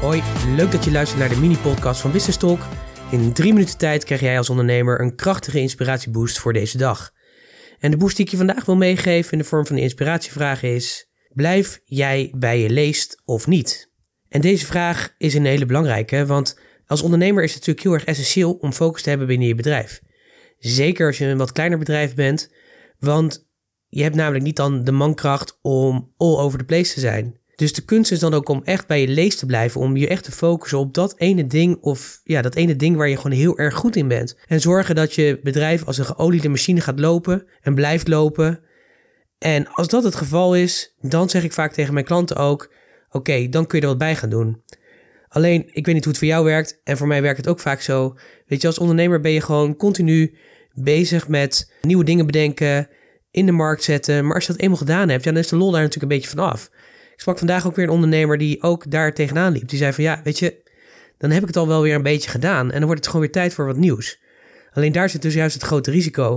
Hoi, leuk dat je luistert naar de mini-podcast van Business. In drie minuten tijd krijg jij als ondernemer een krachtige inspiratieboost voor deze dag. En de boost die ik je vandaag wil meegeven in de vorm van een inspiratievraag is: Blijf jij bij je leest of niet? En deze vraag is een hele belangrijke, want als ondernemer is het natuurlijk heel erg essentieel om focus te hebben binnen je bedrijf. Zeker als je een wat kleiner bedrijf bent, want je hebt namelijk niet dan de mankracht om all over the place te zijn. Dus de kunst is dan ook om echt bij je lees te blijven, om je echt te focussen op dat ene ding of ja, dat ene ding waar je gewoon heel erg goed in bent. En zorgen dat je bedrijf als een geoliede machine gaat lopen en blijft lopen. En als dat het geval is, dan zeg ik vaak tegen mijn klanten ook: oké, dan kun je er wat bij gaan doen. Alleen, ik weet niet hoe het voor jou werkt en voor mij werkt het ook vaak zo. Weet je, als ondernemer ben je gewoon continu bezig met nieuwe dingen bedenken, in de markt zetten. Maar als je dat eenmaal gedaan hebt, ja, dan is de lol daar natuurlijk een beetje van af. Ik sprak vandaag ook weer een ondernemer die ook daar tegenaan liep. Die zei van ja, weet je, dan heb ik het al wel weer een beetje gedaan. En dan wordt het gewoon weer tijd voor wat nieuws. Alleen daar zit dus juist het grote risico.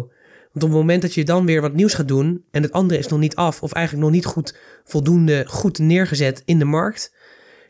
Want op het moment dat je dan weer wat nieuws gaat doen en het andere is nog niet af of eigenlijk nog niet goed voldoende goed neergezet in de markt,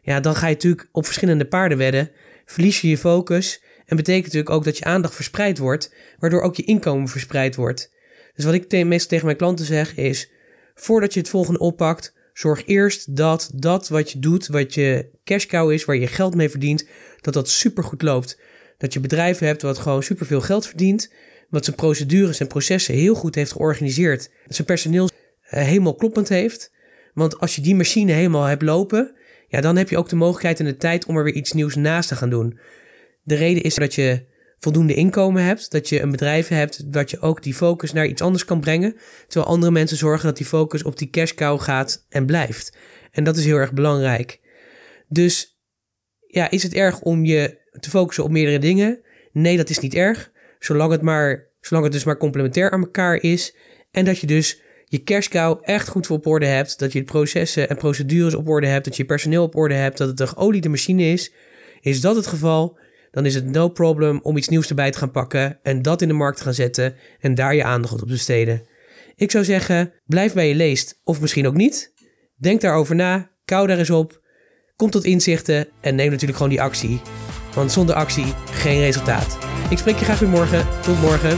ja, dan ga je natuurlijk op verschillende paarden wedden, verlies je je focus en betekent natuurlijk ook dat je aandacht verspreid wordt, waardoor ook je inkomen verspreid wordt. Dus wat ik meestal tegen mijn klanten zeg is, voordat je het volgende oppakt, zorg eerst dat dat wat je doet, wat je cash cow is, waar je geld mee verdient, dat dat supergoed loopt. Dat je bedrijf hebt wat gewoon superveel geld verdient, wat zijn procedures en processen heel goed heeft georganiseerd, dat zijn personeel eh, helemaal kloppend heeft. Want als je die machine helemaal hebt lopen, ja, dan heb je ook de mogelijkheid en de tijd om er weer iets nieuws naast te gaan doen. De reden is dat je voldoende inkomen hebt, dat je een bedrijf hebt dat je ook die focus naar iets anders kan brengen, terwijl andere mensen zorgen dat die focus op die cash cow gaat en blijft. En dat is heel erg belangrijk. Dus ja, is het erg om je te focussen op meerdere dingen? Nee, dat is niet erg, zolang het maar zolang het dus maar complementair aan elkaar is en dat je dus je cash cow echt goed op orde hebt, dat je de processen en procedures op orde hebt, dat je personeel op orde hebt, dat het een geoliede machine is. Is dat het geval? Dan is het no problem om iets nieuws erbij te gaan pakken en dat in de markt te gaan zetten en daar je aandacht op te besteden. Ik zou zeggen, blijf bij je leest of misschien ook niet. Denk daarover na, kou daar eens op, kom tot inzichten en neem natuurlijk gewoon die actie. Want zonder actie geen resultaat. Ik spreek je graag weer morgen. Tot morgen.